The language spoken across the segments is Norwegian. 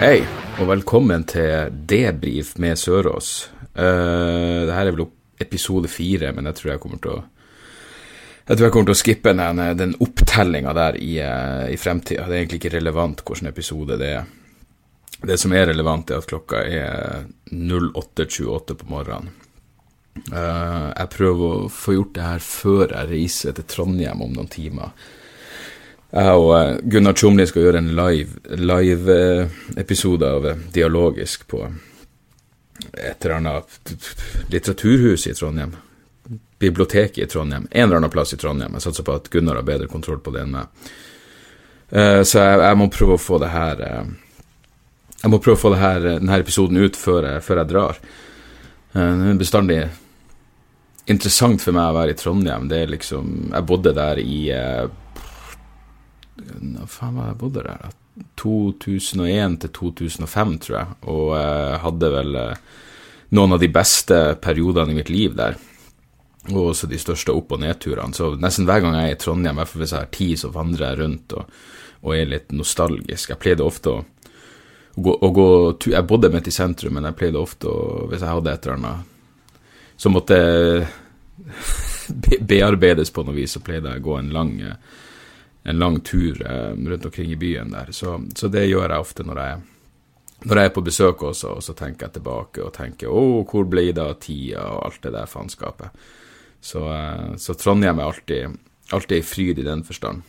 Hei, og velkommen til Debrif med Sørås. Uh, det her er vel episode fire, men jeg tror jeg kommer til å jeg tror jeg kommer til å skippe den, den opptellinga der i, uh, i fremtida. Det er egentlig ikke relevant hvilken episode det er. Det som er relevant, er at klokka er 08.28 på morgenen. Uh, jeg prøver å få gjort det her før jeg reiser til Trondheim om noen timer. Jeg og eh, Gunnar Tjomli skal gjøre en live-episode av eh, Dialogisk på et eller annet litteraturhus i Trondheim. Biblioteket i Trondheim. En eller annen plass i Trondheim. Jeg satser på at Gunnar har bedre kontroll på det enn meg. Eh, Så jeg, jeg må prøve å få det her eh, Jeg må prøve å få det her, denne episoden ut før jeg, før jeg drar. Eh, Det er bestandig interessant for meg å være i Trondheim. Det er liksom Jeg bodde der i eh, hva faen var det jeg bodde der? da? 2001 til 2005, tror jeg, og jeg hadde vel eh, noen av de beste periodene i mitt liv der. Og også de største opp- og nedturene. Så nesten hver gang jeg er i Trondheim, i hvert fall hvis jeg har tid, så vandrer jeg rundt og, og er litt nostalgisk. Jeg pleide ofte å, å, gå, å gå Jeg bodde midt i sentrum, men jeg pleide ofte å Hvis jeg hadde et eller annet som måtte be- bearbeides på noe vis, så pleide jeg å gå en lang eh, en lang tur eh, rundt omkring i byen der. Så, så det gjør jeg ofte når jeg, når jeg er på besøk også, og så tenker jeg tilbake og tenker å, hvor ble det av tida og alt det der faenskapet. Så, eh, så Trondheim er alltid, alltid i fryd i den forstand.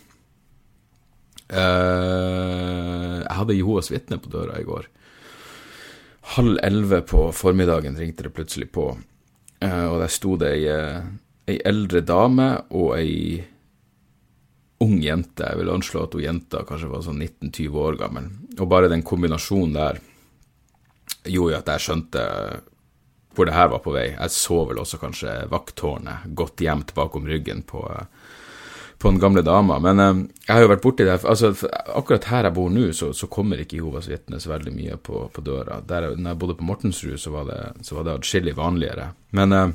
Eh, jeg hadde Jehovas vitne på døra i går. Halv elleve på formiddagen ringte det plutselig på, og der sto det ei, ei eldre dame og ei ung jente. Jeg vil anslå at hun jenta kanskje var sånn 19-20 år gammel. Og bare den kombinasjonen der gjorde jo at jeg skjønte hvor det her var på vei. Jeg så vel også kanskje vakttårnet godt gjemt bakom ryggen på, på den gamle dama. Men eh, jeg har jo vært borti det altså, Akkurat her jeg bor nå, så, så kommer ikke Jehovas vitne så veldig mye på, på døra. Der, når jeg bodde på Mortensrud, så var det, så det atskillig vanligere. Men eh,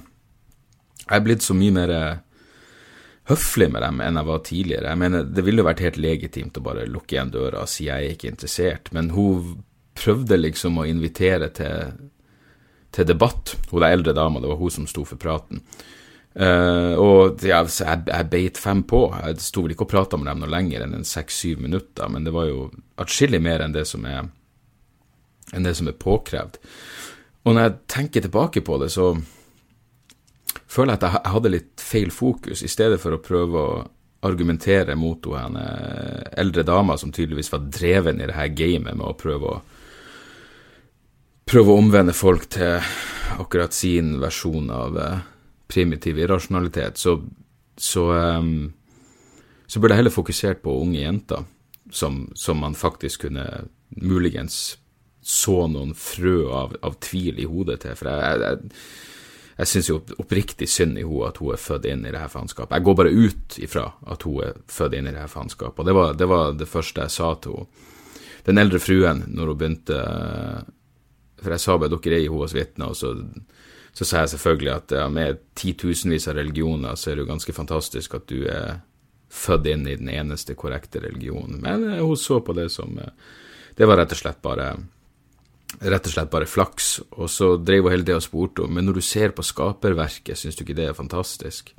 jeg er blitt så mye mer eh, høflig med dem enn jeg var tidligere. Jeg mener, Det ville jo vært helt legitimt å bare lukke igjen døra og si jeg er ikke interessert, men hun prøvde liksom å invitere til, til debatt. Hun der eldre dama, det var hun som sto for praten. Uh, og ja, jeg, jeg beit fem på. Jeg sto vel ikke og prata med dem noe lenger enn en seks-syv minutter, men det var jo atskillig mer enn det som er enn det som er påkrevd. Og når jeg tenker tilbake på det, så føler jeg at jeg hadde litt feil fokus. I stedet for å prøve å argumentere mot henne eldre dama som tydeligvis var dreven i det her gamet med å prøve å prøve å omvende folk til akkurat sin versjon av eh, primitiv irrasjonalitet, så, så, um, så burde jeg heller fokusert på unge jenter, som, som man faktisk kunne muligens så noen frø av, av tvil i hodet til. For jeg, jeg, jeg syns jo oppriktig synd i henne at hun er født inn i det her faenskapet. Jeg går bare ut ifra at hun er født inn i det her faenskapet. Og det var, det var det første jeg sa til henne. Den eldre fruen, når hun begynte For jeg sa bare dere er Jehovas vitner, og så, så sa jeg selvfølgelig at ja, med titusenvis av religioner, så er det jo ganske fantastisk at du er født inn i den eneste korrekte religionen. Men eh, hun så på det som eh, Det var rett og slett bare rett og slett bare flaks. Og så dreiv hun hele tida og spurte om men når du ser på skaperverket, syns du ikke det er fantastisk?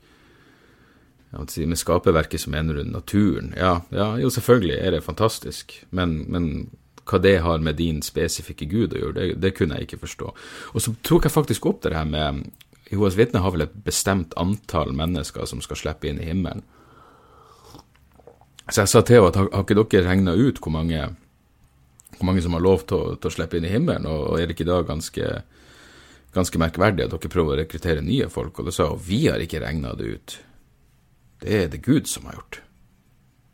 Si, Med skaperverket så mener du naturen? Ja, ja, jo selvfølgelig er det fantastisk, men, men hva det har med din spesifikke gud å gjøre, det, det kunne jeg ikke forstå. Og så tok jeg faktisk opp det her med Jehovas vitne har vel et bestemt antall mennesker som skal slippe inn i himmelen. Så jeg sa til henne at har, har ikke dere regna ut hvor mange, hvor mange som har lov til å, til å slippe inn i himmelen, og, og er det ikke da ganske, ganske merkverdig at dere prøver å rekruttere nye folk? Og da sa hun vi har ikke regna det ut. Det er det Gud som har gjort.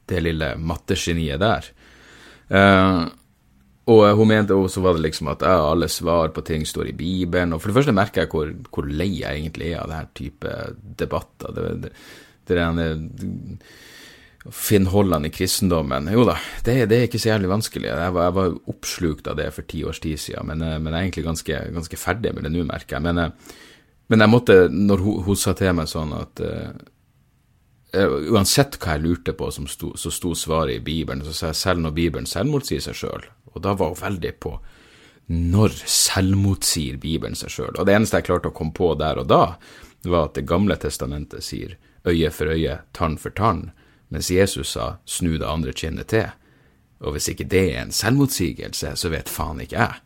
Det lille mattegeniet der. Eh, og hun mente også var det liksom at ja, alle svar på ting står i Bibelen. Og for det første merker jeg hvor, hvor lei jeg egentlig er av denne type debatter. Det, det, det, det Finn Holland i kristendommen. Jo da, det, det, er ikke så jævlig vanskelig. Jeg var, jeg var oppslukt av det for ti års tid siden, men, eh, men jeg er egentlig ganske, ganske ferdig med det nå, merker jeg. Men, eh, men, jeg måtte, når hun, hun, sa til meg sånn at uh, Uansett hva jeg lurte på, sto, så sto svaret i Bibelen. Så sa jeg selv når Bibelen selvmotsier seg sjøl. Og da var hun veldig på når selvmotsier Bibelen seg sjøl. Og det eneste jeg klarte å komme på der og da, var at Det gamle testamentet sier øye for øye, tann for tann mens Jesus sa snu det andre kinnet til. Og hvis ikke det er en selvmotsigelse, så vet faen ikke jeg.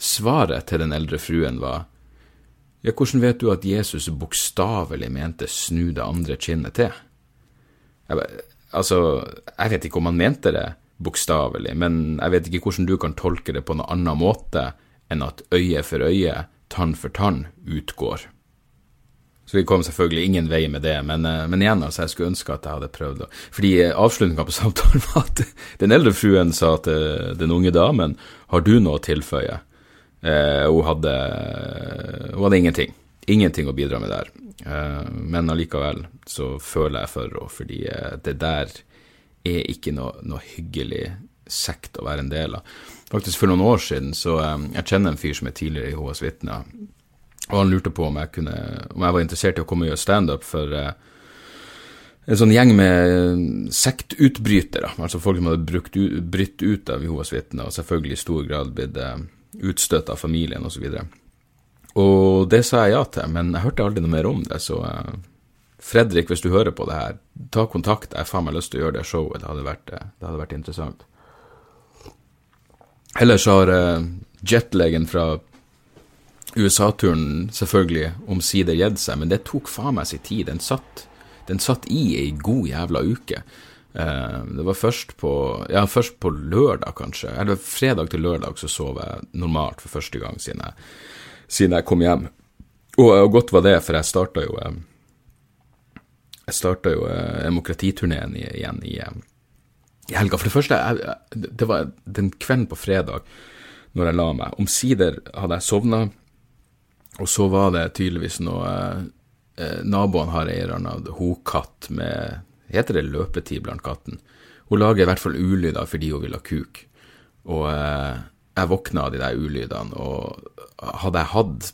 Svaret til den eldre fruen var ja, hvordan vet du at Jesus bokstavelig mente snu det andre kinnet til? Jeg, altså, jeg vet ikke om han mente det bokstavelig, men jeg vet ikke hvordan du kan tolke det på noen annen måte enn at øye for øye, tann for tann utgår. Så vi kom selvfølgelig ingen vei med det, men, eh, men igjen, altså, jeg skulle ønske at jeg hadde prøvd Fordi eh, avslutninga på samtalen var at den eldre fruen sa til den unge damen har du noe å tilføye? Eh, hun, hadde, hun hadde ingenting. Ingenting å bidra med der. Eh, men allikevel så føler jeg for henne, fordi eh, det der er ikke noe, noe, hyggelig sekt å være en del av. Faktisk For noen år siden så eh, Jeg kjenner en fyr som er tidligere i HS Vitner og han lurte på om jeg, kunne, om jeg var interessert i å komme og gjøre standup for uh, en sånn gjeng med sektutbrytere, altså folk som hadde brukt, brytt ut av Jehovas vitner, og selvfølgelig i stor grad blitt uh, utstøtt av familien osv. Og, og det sa jeg ja til, men jeg hørte aldri noe mer om det, så Fredrik, hvis du hører på det her, ta kontakt, jeg faen meg lyst til å gjøre det showet, det hadde vært, det hadde vært interessant. Ellers har jetlegen fra USA-turen selvfølgelig omsider gitt seg, men det tok faen meg sin tid. Den satt, den satt i ei god jævla uke. Uh, det var først på ja, først på lørdag, kanskje. Eller fredag til lørdag så sov jeg normalt for første gang siden jeg, siden jeg kom hjem. Og, og, godt var det, for jeg starta jo uh, Jeg starta jo uh, demokratiturneen igjen i, i, helga. For det første, jeg, det var den kvelden på fredag når jeg la meg. Omsider hadde jeg sovna og så var det tydeligvis noe eh, Naboen har ei eller annen hokatt med Heter det løpetid blant katten? Hun lager i hvert fall ulyder fordi hun vil ha kuk. Og eh, jeg våkna av de der ulydene, og hadde jeg hatt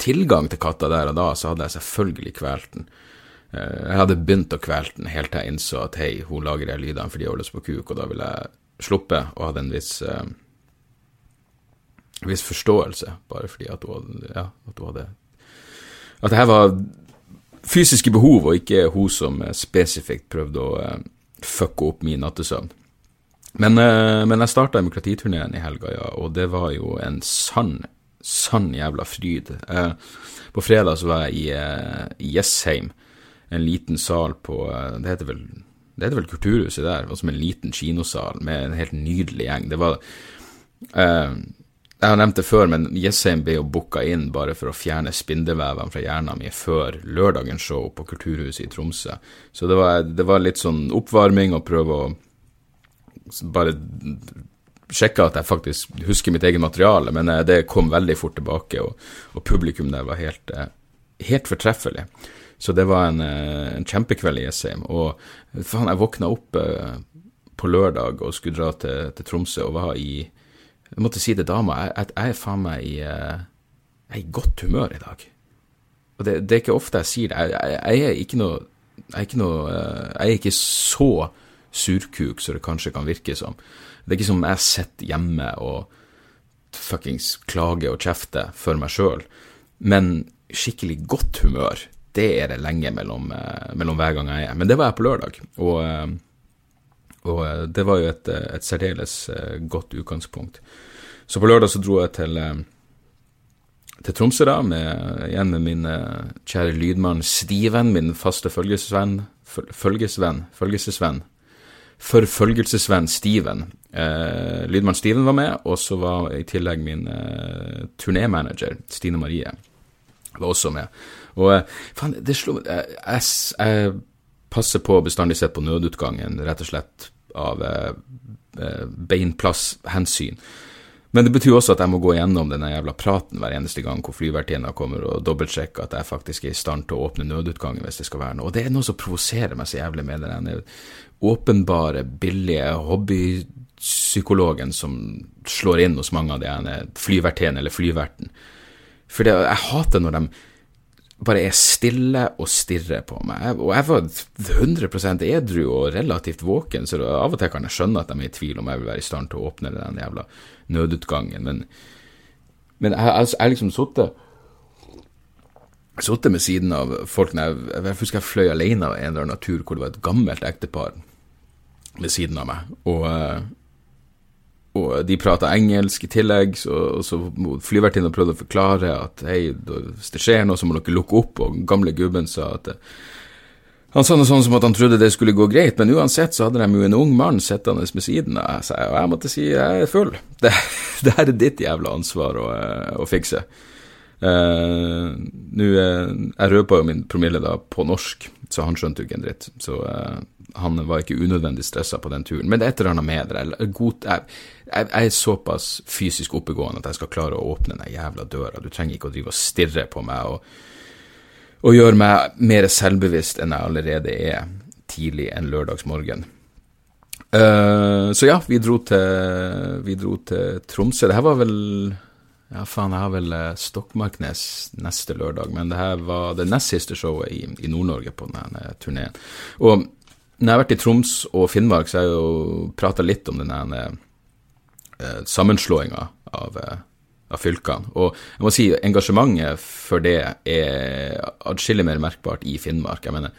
tilgang til katta der og da, så hadde jeg selvfølgelig kvelt den. Eh, jeg hadde begynt å kvele den helt til jeg innså at hei, hun lager de lydene fordi hun lyst på kuk, og da ville jeg sluppe og hadde en viss eh, viss forståelse, bare fordi at hun, ja, at hun hadde At det her var fysiske behov, og ikke hun som spesifikt prøvde å uh, fucke opp min nattesøvn. Men, uh, men jeg starta demokratiturneen i helga, ja, og det var jo en sann, sann jævla fryd. På fredag så var jeg i, i Jessheim, en liten sal på Det heter vel det heter vel Kulturhuset der, som en liten kinosal med en helt nydelig gjeng. Det var jeg har nevnt det før, men Jessheim ble jo booka inn bare for å fjerne spindelvevene fra hjernen min før lørdagens show på Kulturhuset i Tromsø. Så det var, det var litt sånn oppvarming og prøve å bare sjekke at jeg faktisk husker mitt eget materiale, men eh, det kom veldig fort tilbake, og, og publikum der var helt, eh, helt fortreffelig. Så det var en, eh, en kjempekveld i Jessheim. Og faen, jeg våkna opp på lørdag og skulle dra til, til Tromsø og var i jeg måtte si til dama at jeg, er faen meg i, eh, jeg er i godt humør i dag. Og det, det, er ikke ofte jeg sier det. Jeg, jeg, er ikke noe jeg er ikke, noe, eh, jeg er ikke så surkuk som det kanskje kan virke som. Det er ikke som jeg sitter hjemme og fuckings klager og kjefter for meg sjøl. Men skikkelig godt humør, det er det lenge mellom, eh, mellom, hver gang jeg er. Men det var jeg på lørdag, og og eh, det var jo et, eh, et særdeles eh, godt utgangspunkt. Så på lørdag så dro jeg til, til Tromsø, da, med, igjen med min kjære lydmann Stiven, min faste følgesvenn, følgesvenn, følgesvenn. forfølgelsesvenn Steven. Eh, Lydmann Steven var med, og så var i tillegg min eh, turnémanager Stine Marie var også med. Og faen, det slo jeg, jeg, jeg passer på bestandig sett på nødutgangen, rett og slett av eh, eh beinplasshensyn. Men det betyr også at jeg må gå gjennom denne jævla praten hver eneste gang hvor flyvertinna kommer og dobbeltsjekker at jeg faktisk er i stand til å åpne nødutgangen hvis det skal være noe. Og det er noe som provoserer meg så jævlig med den åpenbare, billige hobbypsykologen som slår inn hos mange av de ene flyvertinnene eller flyverten. For det, jeg hater når de bare er stille og stirrer på meg. Og jeg var 100% edru og relativt våken, så av og til kan jeg skjønne at de er i tvil om jeg vil være i stand til å åpne den jævla nødutgangen. Men, men jeg har altså, liksom sittet sittet ved siden av folk jeg, jeg husker jeg fløy alene av en eller annen natur hvor det var et gammelt ektepar ved siden av meg. Og, eh, og de prata engelsk i tillegg, så, så flyvertinna prøvde å forklare at hei, hvis det skjer noe, så må dere lukke opp, og gamle gubben sa at han sa noe sånn som at han trodde det skulle gå greit, men uansett så hadde de jo en ung mann sittende ved siden av seg, og jeg måtte si jeg er full. Det, det her er ditt jævla ansvar å, å fikse. Uh, Nå uh, Jeg røpa jo min promille da på norsk, så han skjønte jo ikke en dritt. Så uh, han var ikke unødvendig stressa på den turen. Men det er et eller annet med det. Jeg, jeg, jeg, er såpass fysisk oppegående at jeg skal klare å åpne den jævla døra. Du trenger ikke å drive og stirre på meg og, og gjøre meg mer selvbevisst enn jeg allerede er tidlig en lørdagsmorgen. Uh, så ja, vi dro, til, vi dro til Tromsø. Det her var vel ja, faen, jeg har vel uh, Stokmarknes neste lørdag, men det her var det nest siste showet i, i Nord-Norge på denne turneen. Og når jeg har vært i Troms og Finnmark, så har jeg jo prata litt om denne eh, sammenslåinga av, av, fylkene. Og jeg må si engasjementet for det er atskillig mer merkbart i Finnmark. Jeg mener,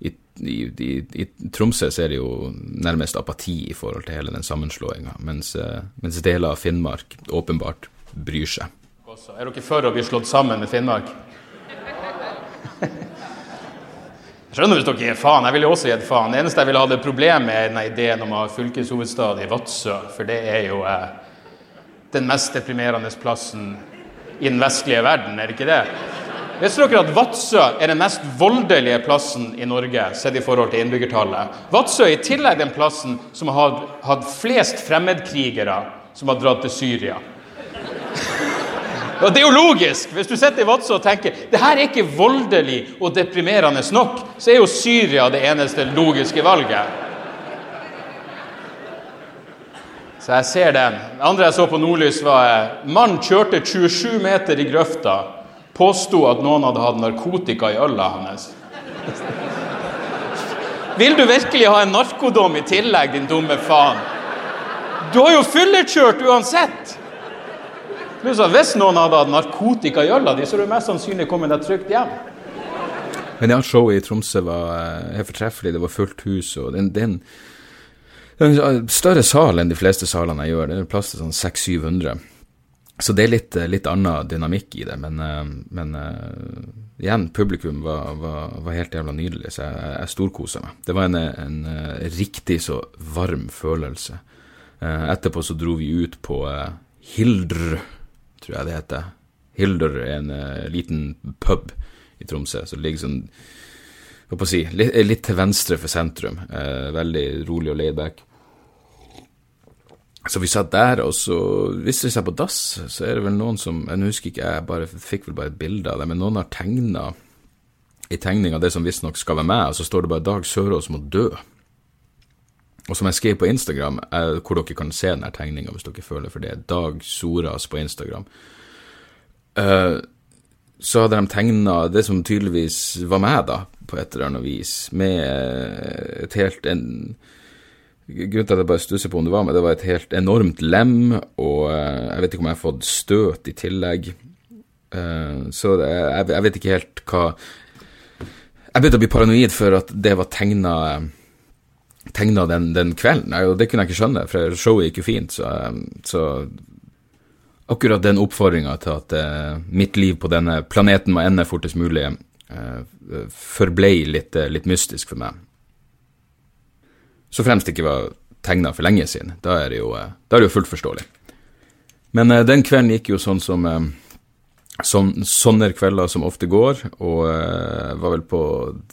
i, i, i, i Tromsø så er det jo nærmest apati i forhold til hele den sammenslåinga, mens, mens deler av Finnmark åpenbart bryr seg. Er dere for å bli slått sammen med Finnmark? Jeg skjønner hvis dere gir faen. Jeg ville også gitt faen. Det eneste jeg ville hatt problem med, er ideen om å ha fylkeshovedstad i Vadsø. For det er jo eh, den mest deprimerende plassen i den vestlige verden, er det ikke det? Visste dere at Vadsø er den mest voldelige plassen i Norge sett i forhold til innbyggertallet? Vadsø er i tillegg den plassen som har hatt flest fremmedkrigere som har dratt til Syria. Og Det er jo logisk. Hvis du sitter i Vadsø og tenker det her er ikke voldelig og deprimerende nok, så er jo Syria det eneste logiske valget. Så jeg ser den. Det andre jeg så på Nordlys, var mann kjørte 27 meter i grøfta. Påsto at noen hadde hatt narkotika i øla hans. Vil du virkelig ha en narkodom i tillegg, din dumme faen? Du har jo fyllekjørt uansett! Pluss at hvis noen hadde hatt narkotika i øla di, så er du mest sannsynlig kommet deg trygt hjem. Men ja, showet i Tromsø var eh, helt fortreffelig. Det var fullt hus. og det, det, er en større sal enn de fleste salene jeg gjør. Det er plass til sånn 600-700. Så det er litt, eh, litt annen dynamikk i det. Men, eh, men igjen, publikum var, var, var, helt jævla nydelig, så jeg, jeg storkosa meg. Det var en, en, riktig så varm følelse. Etterpå så dro vi ut på Hildr tror jeg det heter. Hilder er en uh, liten pub i Tromsø som ligger sånn hva på å si, litt, litt, til venstre for sentrum. Uh, veldig rolig og laidback. Så vi satt der, og så Hvis vi ser på dass, så er det vel noen som Jeg husker ikke, jeg bare, fikk vel bare et bilde av det, men noen har tegna i tegninga det som visstnok skal være meg, og så står det bare 'Dag Sørås må dø'. Og som jeg skrev på Instagram, eh, hvor dere kan se denne tegninga hvis dere føler for det, Dag Soras på Instagram, uh, så hadde de tegna det som tydeligvis var meg, da, på et eller annet vis, med et helt en, Grunnen til at jeg bare stusser på om det var meg, det var et helt enormt lem, og uh, jeg vet ikke om jeg har fått støt i tillegg. Uh, så det, jeg, jeg, vet ikke helt hva Jeg begynte å bli paranoid for at det var tegna tegna den, den, kvelden. Og det kunne jeg ikke skjønne, for showet gikk jo fint. Så, så akkurat den oppfordringa til at uh, mitt liv på denne planeten må ende fortest mulig, uh, forblei litt, uh, litt, mystisk for meg. Så fremst det ikke var tegna for lenge siden. Da er det jo, eh, da er det jo fullt forståelig. Men eh, den kvelden gikk jo sånn som eh, sånn, sånne kvelder som ofte går, og eh, var vel på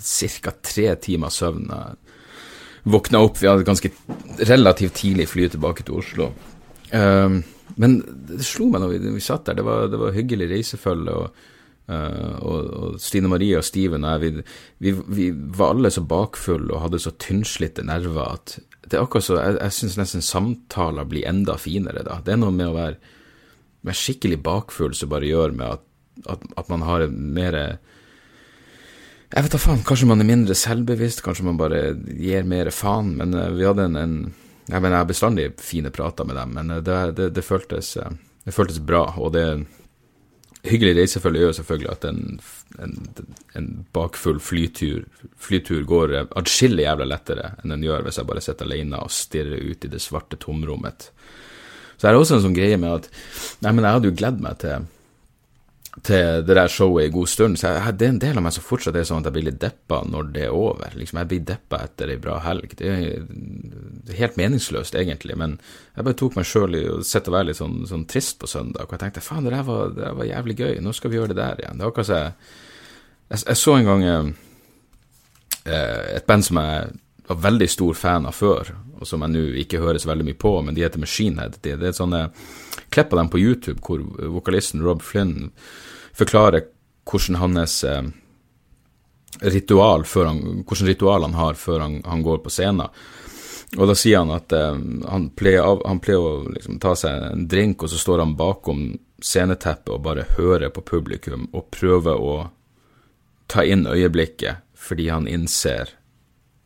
ca. tre timer søvn. Våkna opp, vi hadde ganske relativt tidlig fly tilbake til Oslo. Um, men det slo meg når vi, vi satt der, det var, det var hyggelig reisefølge. og Uh, og, og, Stine Marie og Steven og jeg, vi, vi, vi, var alle så bakfulle og hadde så tynnslitte nerver at det er akkurat så, Jeg, jeg syns nesten samtaler blir enda finere da. Det er noe med å være være skikkelig bakfull som bare gjør med at, at, at man har mer Jeg vet da faen, kanskje man er mindre selvbevisst, kanskje man bare gir mer faen, men uh, vi hadde en, en Jeg mener, jeg har bestandig fine prater med dem, men uh, det, det, det, føltes, uh, det, føltes, bra, og det Hyggelig reisefølge gjør selvfølgelig at en, en, en bakfull flytur, flytur går atskillig jævla lettere enn den gjør hvis jeg bare sitter alene og stirrer ut i det svarte tomrommet. Så er det også en sånn greie med at Nei, men jeg hadde jo gledd meg til til det der showet i god stund, så jeg, det er en del av meg som fortsatt er sånn at jeg blir litt deppa når det er over. Liksom, Jeg blir deppa etter ei bra helg. Det er, helt meningsløst, egentlig, men jeg bare tok meg sjøl i å sitte og være litt sånn, sånn, trist på søndag, og jeg tenkte faen, det der var, det var jævlig gøy, nå skal vi gjøre det der igjen. Det var akkurat jeg, jeg, jeg så en gang eh, et band som jeg var veldig stor fan av før, og som jeg nå ikke hører så veldig mye på, men de heter Machinehead. Det, det er sånne klipp av dem på YouTube hvor vokalisten Rob Flynn forklarer hvordan hans eh, ritual før han, hvordan ritual han har før han, han, går på scenen. Og da sier han at eh, han, pleier, han, pleier, å liksom, ta seg en drink, og så står han bakom sceneteppet og bare hører på publikum og prøver å ta inn øyeblikket fordi han innser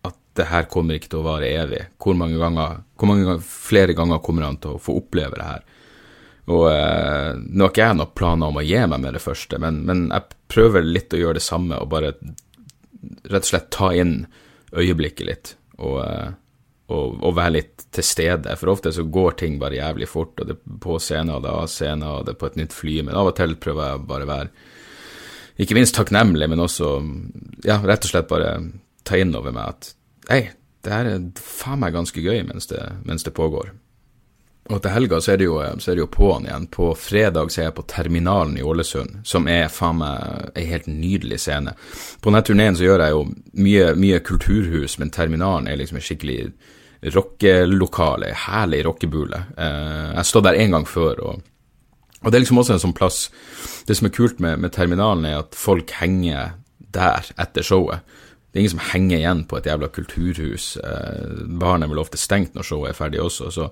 at det her kommer ikke til å vare evig. Hvor mange, ganger, hvor mange ganger, flere ganger kommer han til å få oppleve det her? Og eh, Nå har ikke jeg noen planer om å gi meg med det første, men, men, jeg prøver litt å gjøre det samme og bare rett og slett ta inn øyeblikket litt. Og, eh, og, og, være litt til stede. For ofte så går ting bare jævlig fort, og det er på scenen, og det er av scenen, og det er på et nytt fly. Men av og til prøver jeg bare å være ikke minst takknemlig, men også ja, rett og slett bare ta inn over meg at hei, det her er faen meg ganske gøy mens det, mens det pågår. Og til helga så er, det jo, så er det jo på'n igjen. På fredag så er jeg på Terminalen i Ålesund, som er faen meg ei helt nydelig scene. På denne turneen så gjør jeg jo mye, mye kulturhus, men Terminalen er liksom et skikkelig rockelokale, herlig rockebule. Eh, jeg har stått der en gang før, og, og, det er liksom også en sånn plass Det som er kult med, med Terminalen, er at folk henger der etter showet. Det er ingen som henger igjen på et jævla kulturhus. Eh, baren er vel ofte stengt når showet er ferdig også, så,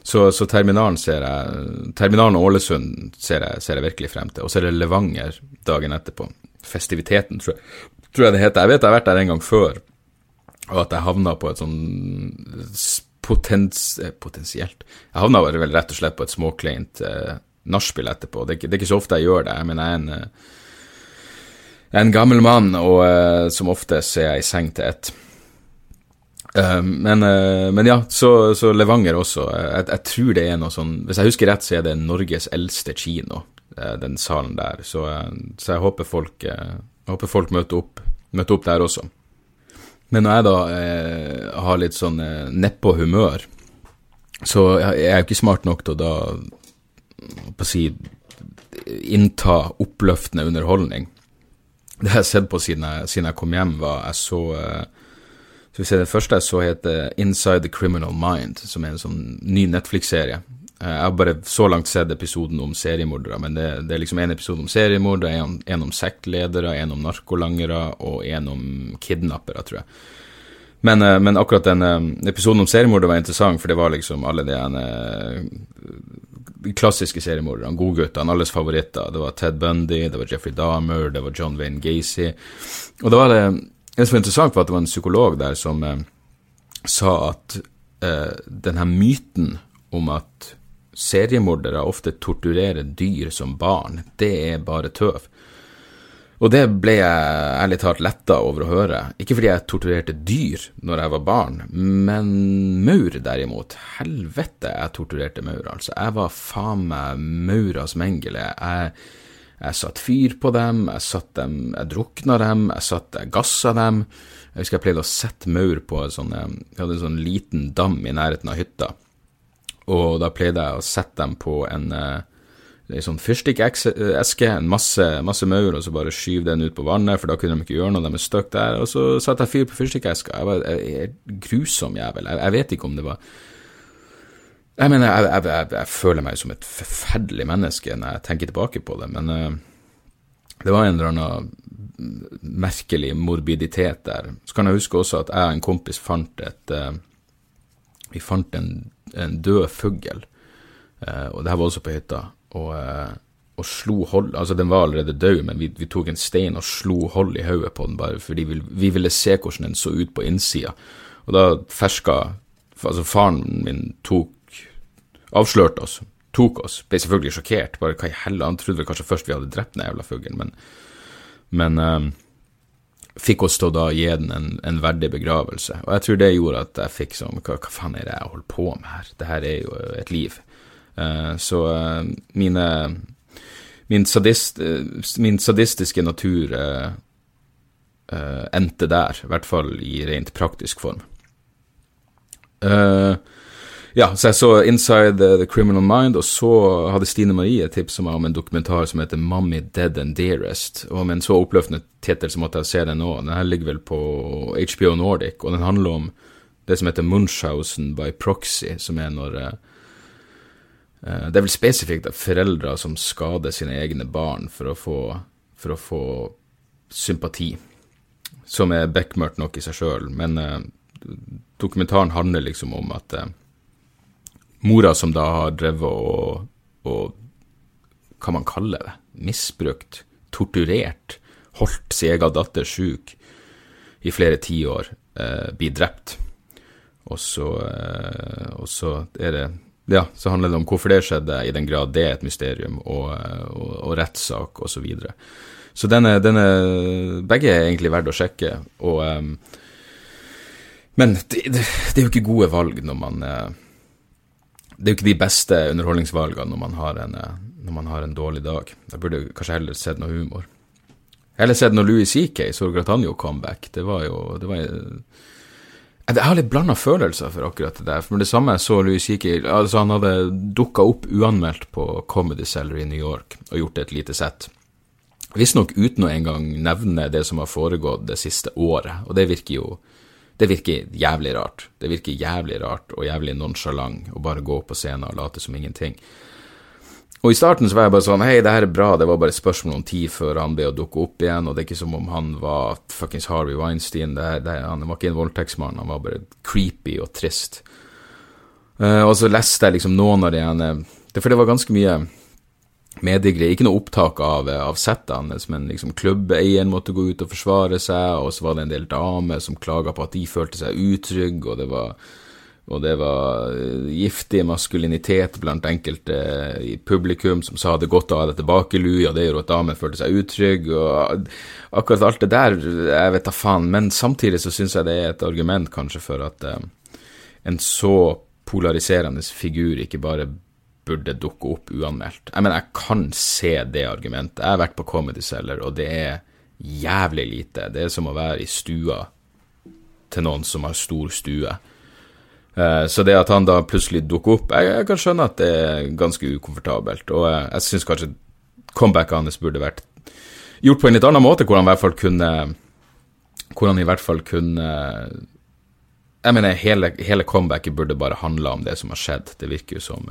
så, så terminalen jeg Terminalen og Ålesund ser jeg, ser jeg virkelig frem til. Og så er det Levanger dagen etterpå. Festiviteten, tror jeg, tror jeg det heter. Jeg vet jeg har vært der en gang før, og at jeg havna på et sånn potens, eh, potensielt Jeg havna vel rett og slett på et småkleint eh, nachspiel etterpå. Det, det, er ikke så ofte jeg gjør det. Mener, jeg er en eh, en gammel mann, og uh, som oftest er jeg i seng til ett. Uh, men, uh, men, ja, så, så Levanger også. Jeg, jeg, tror det er noe sånn Hvis jeg husker rett, så er det Norges eldste kino, den salen der. Så, så jeg håper folk, jeg håper folk møter, opp, møter, opp, der også. Men når jeg da har litt sånn nedpå humør, så jeg er jo ikke smart nok til å da å si innta oppløftende underholdning det jeg har sett på siden jeg, siden jeg, kom hjem, var jeg så uh, skal vi se, Det første jeg så, heter Inside the Criminal Mind, som er en sånn ny Netflix-serie. Uh, jeg har bare så langt sett episoden om seriemordere, men det, det er liksom en episode om seriemordere, en, en om sektledere, en om narkolangere og en om kidnappere, tror jeg. Men, men akkurat den episoden om seriemordere var interessant, for det var liksom alle de klassiske seriemorderne, godguttene, alles favoritter. Det var Ted Bundy, det var Jeffrey Dahmer, det var John Wayne Gacy. Og da var det Det som var interessant, var at det var en psykolog der som eh, sa at eh, denne myten om at seriemordere ofte torturerer dyr som barn, det er bare tøv. Og det ble jeg ærlig talt letta over å høre. Ikke fordi jeg torturerte dyr når jeg var barn, men maur derimot. Helvete, jeg torturerte maur, altså. Jeg var faen meg mauras mengele. Jeg, jeg satte fyr på dem, jeg satt dem, jeg drukna dem, jeg satt, jeg gassa dem. Jeg husker jeg pleide å sette maur på en sånn eh, Jeg hadde en sånn liten dam i nærheten av hytta, og da pleide jeg å sette dem på en eh, ei sånn fyrstikkeske, en masse, masse maur, og så bare skyve den ut på vannet, for da kunne de ikke gjøre noe, de er stuck der. Og så satte jeg fyr på fyrstikkeska. Jeg var en grusom jævel. Jeg, jeg, vet ikke om det var Jeg mener, jeg, jeg, jeg, jeg, føler meg som et forferdelig menneske når jeg tenker tilbake på det, men uh, det var en eller annen merkelig morbiditet der. Så kan jeg huske også at jeg og en kompis fant et uh, Vi fant en, en død fugl, uh, og det her var også på hytta og, eh, og slo hold Altså, den var allerede død, men vi, vi tok en stein og slo hold i hodet på den, bare fordi vi, vi, ville se hvordan den så ut på innsida. Og da ferska Altså, faren min tok Avslørte oss, tok oss, ble selvfølgelig sjokkert. Bare hva i helle, han trodde vel kanskje først vi hadde drept den jævla fuglen, men, men um, fikk oss til å da gi den en, en, verdig begravelse. Og jeg tror det gjorde at jeg fikk sånn hva, hva faen er det jeg holder på med her? Det her er jo et liv. Eh, så eh, mine min, sadist, eh, min sadistiske natur endte der, i hvert fall i rent praktisk form. ja, så jeg så Inside the, Criminal Mind, og så hadde Stine Marie tipsa meg om en dokumentar som heter Mommy Dead and Dearest. Og med en så oppløftende tittel så måtte jeg se den nå. Den her ligger vel på HBO Nordic, og den handler om det som heter Munchhausen by proxy, som er når Eh, det er vel spesifikt foreldre som skader sine egne barn for å få, for å få sympati, som er bekmørkt nok i seg sjøl. Men eh, dokumentaren handler liksom om at eh, mora som da har drevet og, og Hva man kaller det? Misbrukt, torturert, holdt sin egen datter sjuk i flere tiår, eh, blir drept. Og så, eh, og så er det ja, så handler det om hvorfor det skjedde, i den grad det er et mysterium, og, og, og rettssak osv. Så, videre. så denne, denne, Begge er egentlig verdt å sjekke, og um, Men det, det, det, er jo ikke gode valg når man uh, Det er jo ikke de beste underholdningsvalgene når man har en, når man har en dårlig dag. Jeg burde kanskje heller sett noe humor. Heller sett når Louis CK, Sorgratanjo comeback. Det var jo det var, jeg har litt blanda følelser for akkurat det der. For det samme så Louis C.K. Altså, han hadde dukka opp uanmeldt på Comedy Cellar i New York og gjort et lite sett. Visstnok uten å engang nevne det som har foregått det siste året, og det virker jo det virker jævlig rart. Det virker jævlig rart og jævlig nonsjalant å bare gå på scenen og late som ingenting. Og i starten så var jeg bare sånn Hei, det her er bra, det var bare et spørsmål om tid før han ble å dukke opp igjen, og det er ikke som om han var fuckings Harvey Weinstein. Det her, det, han var ikke en voldtektsmann, han var bare creepy og trist. Uh, og så leste jeg liksom noen av de ene For det var ganske mye mediegreier. Ikke noe opptak av, av settet men liksom klubbeieren måtte gå ut og forsvare seg, og så var det en del damer som klaga på at de følte seg utrygge, og det var og det var eh, giftig maskulinitet blant enkelte i publikum som sa det godt å ha det tilbake, Louie, og det gjorde at damen følte seg utrygg, og akkurat alt det der, jeg vet da faen, men samtidig så syns jeg det er et argument kanskje for at uh, en så polariserende figur ikke bare burde dukke opp uanmeldt. Jeg mener, jeg kan se det argumentet. Jeg har vært på Comedy Cellar, og det er jævlig lite. Det er som å være i stua til noen som har stor stue. Eh, så det at han da plutselig dukker opp, jeg, jeg, kan skjønne at det er ganske ukomfortabelt. Og jeg, jeg syns kanskje comebacket hans burde vært gjort på en litt annen måte, hvor han i hvert fall kunne Hvor han i hvert fall kunne Jeg mener, hele, hele comebacket burde bare handla om det som har skjedd. Det virker jo som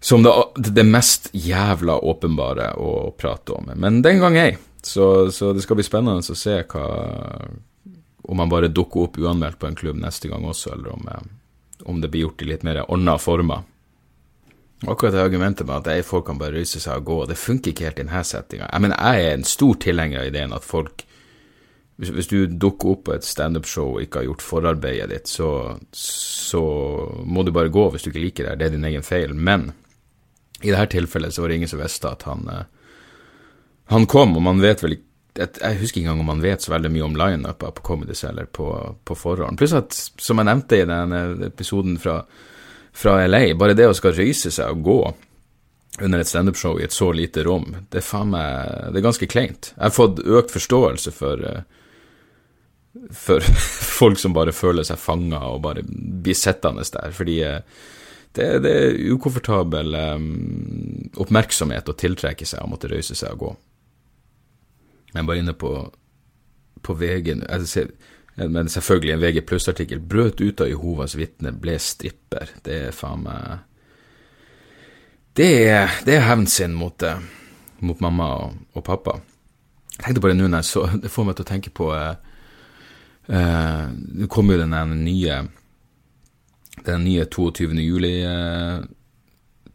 som det, det mest jævla åpenbare å prate om. Men den gang ei. Så, så det skal bli spennende å se hva, om han bare dukker opp uanmeldt på en klubb neste gang også, eller om, eh, om det blir gjort i litt mer ordna former. Akkurat det argumentet med at folk kan bare røyse seg og gå, det funker ikke helt i denne settinga. Jeg mener, jeg er en stor tilhenger av ideen at folk hvis, hvis du dukker opp på et standup-show og ikke har gjort forarbeidet ditt, så, så må du bare gå hvis du ikke liker det. Det er din egen feil. Men i dette tilfellet så var det ingen som visste at han, eh, han kom, og man vet vel ikke jeg husker ikke engang om man vet så veldig mye om lineupa på Comedy Cellar på, på, forhånd. Pluss at, som jeg nevnte i den episoden fra, fra LA, bare det å skal røyse seg og gå under et standup-show i et så lite rom, det er faen meg Det er ganske kleint. Jeg har fått økt forståelse for, for folk som bare føler seg fanga og bare blir sittende der. Fordi eh, det, det er ukomfortabel um, oppmerksomhet å tiltrekke seg å måtte røyse seg og gå. Er bare inne på, på VG altså, Men selvfølgelig en VG pluss-artikkel. Brøt ut av Jehovas vitne, ble stripper. Det er faen meg Det det er hevn sin mot, mot mamma og, og pappa. Jeg tenkte det nå når jeg så Det får meg til å tenke på uh, uh, Nå kommer jo den nye Den nye 22. juli uh,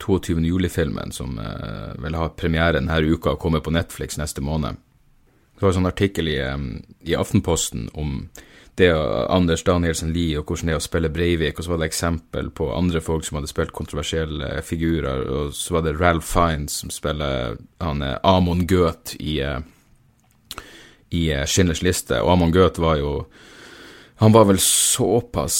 22. juli-filmen som uh, vil ha premiere denne uka og kommer på Netflix neste måned. Det var en sånn artikkel i, i Aftenposten om det Anders Danielsen Lie og hvordan det er å spille Breivik, og så var det eksempel på andre folk som hadde spilt kontroversielle figurer, og så var det Ralph Fiends som spiller han Amon Goeth i uh, i eh, Schindlers liste, og Amon Goeth var jo Han var vel såpass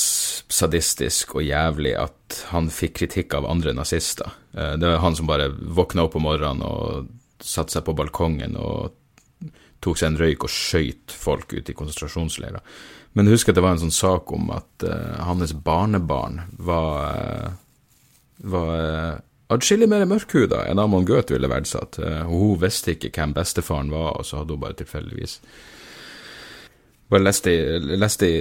sadistisk og jævlig at han fikk kritikk av andre nazister. Eh, det var han som bare våkna opp om morgenen og satte seg på balkongen og tok seg en røyk og skøyt folk ute i konsentrasjonsleirer. Men jeg husker at det var en sånn sak om at uh, hans barnebarn var, uh, var atskillig mer mørkhuda enn Amon Goethe ville verdsatt. Uh, hun visste ikke hvem bestefaren var, og så hadde hun bare tilfeldigvis bare leste,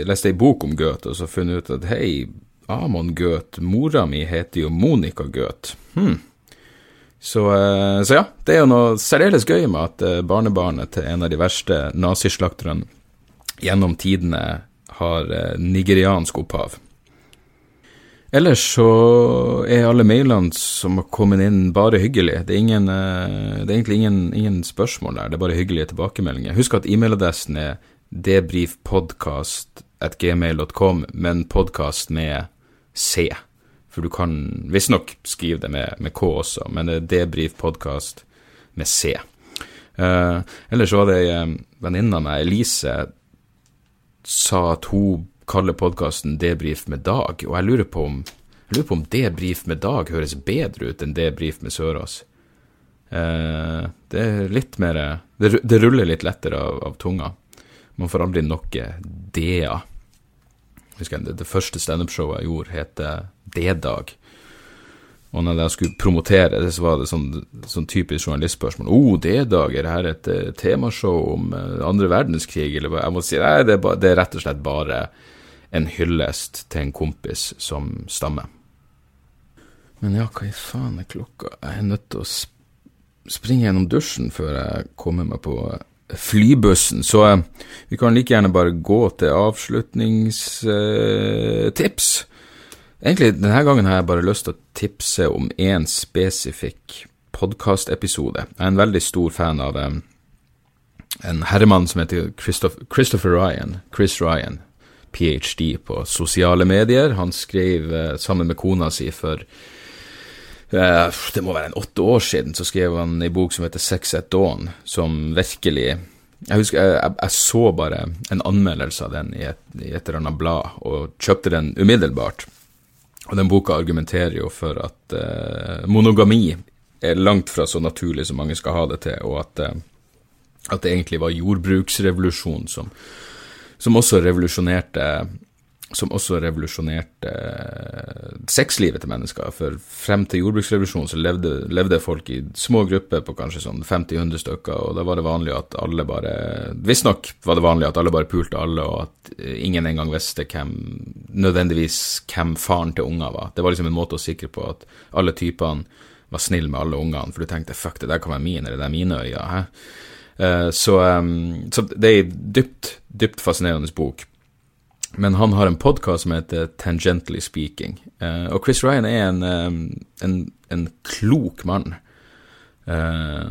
leste ei bok om Goethe, og så funnet ut at hei, Amon Goethe, mora mi heter jo Monica Goethe. Hm. Så, uh, så, ja, det er jo noe særdeles gøy med at uh, barnebarnet til en av de verste nazislakterne gjennom tidene har nigeriansk opphav. Ellers så er alle mailene som har kommet inn, bare hyggelige. Det er, eh, det er egentlig ingen, ingen, spørsmål der, det er bare hyggelige tilbakemeldinger. Husk at e-mailadressen er debrifpodkast.gmail.com, men podkast med C. For du kan visstnok skrive det med, med, K også, men det er debrifpodkast med C. Uh, ellers var det ei um, venninne av meg, Elise, sa at hun kaller podkasten Debrif med Dag, og jeg lurer på om jeg lurer på om Debrif med Dag høres bedre ut enn Debrif med Sørås. Eh, det er litt mer Det, det ruller litt lettere av, av, tunga. Man får aldri noe D-a. Det, det første standup-showet jeg gjorde, heter D-dag. Og når jeg skulle promotere det, så var det sånn, sånn typisk journalistspørsmål. oh, D-dag, er det her et uh, temashow om uh, andre verdenskrig, eller hva? Jeg må si nei, det er, ba, det er rett og slett bare en hyllest til en kompis som stammer. Men ja, hva i faen er klokka? Jeg er nødt til å springe gjennom dusjen før jeg kommer meg på flybussen, så eh, vi kan like gjerne bare gå til avslutningstips. Egentlig, denne gangen har jeg bare lyst til å tipse om én spesifikk podkastepisode. Jeg er en veldig stor fan av eh, en herremann som heter Christopher, Christopher Ryan, Chris Ryan, ph.d. på sosiale medier. Han skrev eh, sammen med kona si for det må være en åtte år siden, så skrev han en bok som heter Sex at Dawn, som virkelig Jeg husker jeg, jeg, jeg så bare en anmeldelse av den i et, i et eller annet blad, og kjøpte den umiddelbart. Og den boka argumenterer jo for at eh, monogami er langt fra så naturlig som mange skal ha det til, og at, eh, at det egentlig var jordbruksrevolusjon som som også revolusjonerte som også revolusjonerte sexlivet til mennesker. For frem til jordbruksrevolusjonen så levde, levde, folk i små grupper på kanskje sånn 50-100 stykker, og da var det vanlig at alle bare Visstnok var det vanlig at alle bare pulte alle, og at ingen engang visste hvem nødvendigvis hvem faren til unger var. Det var liksom en måte å sikre på at alle typene var snille med alle ungene, for du tenkte fuck, det der kan være min, eller det er mine øyne. Hæ? Eh, så, så, det er ei dypt, dypt fascinerende bok. Men han har en podkast som heter Tangently Speaking. Eh, og Chris Ryan er en, en, en klok mann. Eh,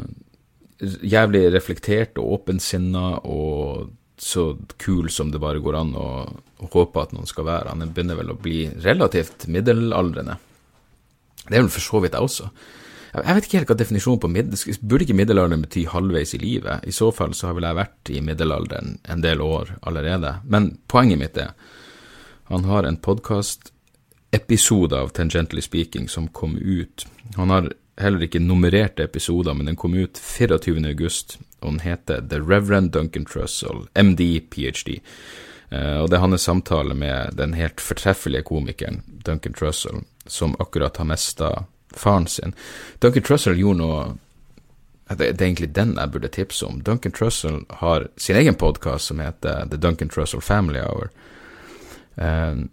jævlig reflektert og åpensinna og så kul som det bare går an å, å håpe at noen skal være. Han begynner vel å bli relativt middelaldrende. Det er vel for så vidt jeg også. Jeg vet ikke helt hva definisjonen på middel... Burde ikke middelalderen bety halvveis i livet? I så fall så har vel jeg vært i middelalderen en del år allerede. Men poenget mitt er han har en podkastepisode av Tangently Speaking som kom ut Han har heller ikke nummererte episoder, men den kom ut 24. august, og den heter The Reverend Duncan Trussell, MD, ph.d. Uh, og det er hans samtale med den helt fortreffelige komikeren Duncan Trussell, som akkurat har mista faren sin. Duncan Trussell gjorde noe det, er egentlig den jeg burde tipse om. Duncan Trussell har sin egen podkast som heter The Duncan Trussell Family Hour. Um,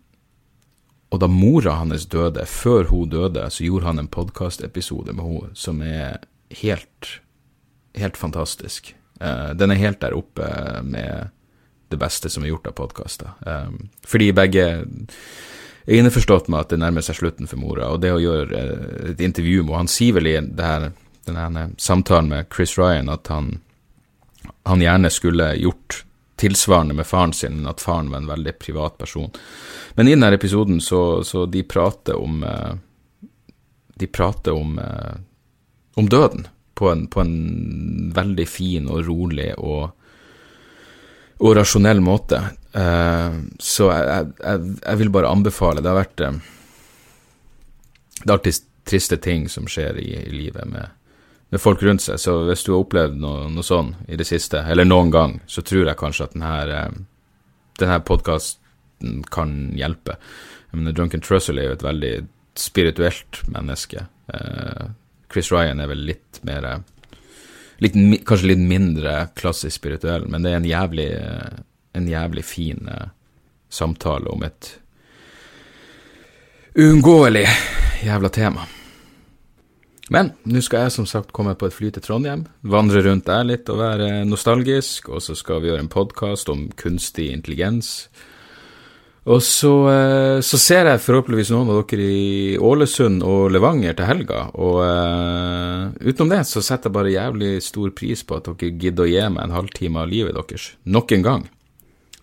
og da mora hans døde, før hun døde, så gjorde han en podkastepisode med henne som er helt, helt fantastisk. Uh, den er helt der oppe med det beste som er gjort av podkaster. Um, fordi begge er innforstått med at det nærmer seg slutten for mora, og det å gjøre eh, et intervju med Han sier vel i denne, denne samtalen med Chris Ryan at han, han gjerne skulle gjort tilsvarende med faren sin, men at faren var en veldig privat person. Men i denne episoden så, så de prater om eh, De prater om, eh, om døden på en, på en, veldig fin og rolig og, og rasjonell måte. Eh, så jeg, jeg, jeg, vil bare anbefale. Det har vært Det er alltid triste ting som skjer i, i livet med med folk rundt seg. Så hvis du har opplevd noe, noe sånn i det siste, eller noen gang, så tror jeg kanskje at denne, eh, denne podkasten kan hjelpe. Jeg mener, Drunken Trussell er jo et veldig spirituelt menneske. Eh, Chris Ryan er vel litt mer litt, Kanskje litt mindre klassisk spirituell, men det er en jævlig, en jævlig fin eh, samtale om et uunngåelig jævla tema. Men nå skal jeg som sagt komme på et fly til Trondheim, vandre rundt der litt og være nostalgisk, og så skal vi gjøre en podkast om kunstig intelligens. Og så, eh, så, ser jeg forhåpentligvis noen av dere i Ålesund og Levanger til helga, og uh, utenom det så setter jeg bare jævlig stor pris på at dere gidder å gi meg en halvtime av livet deres, nok en gang.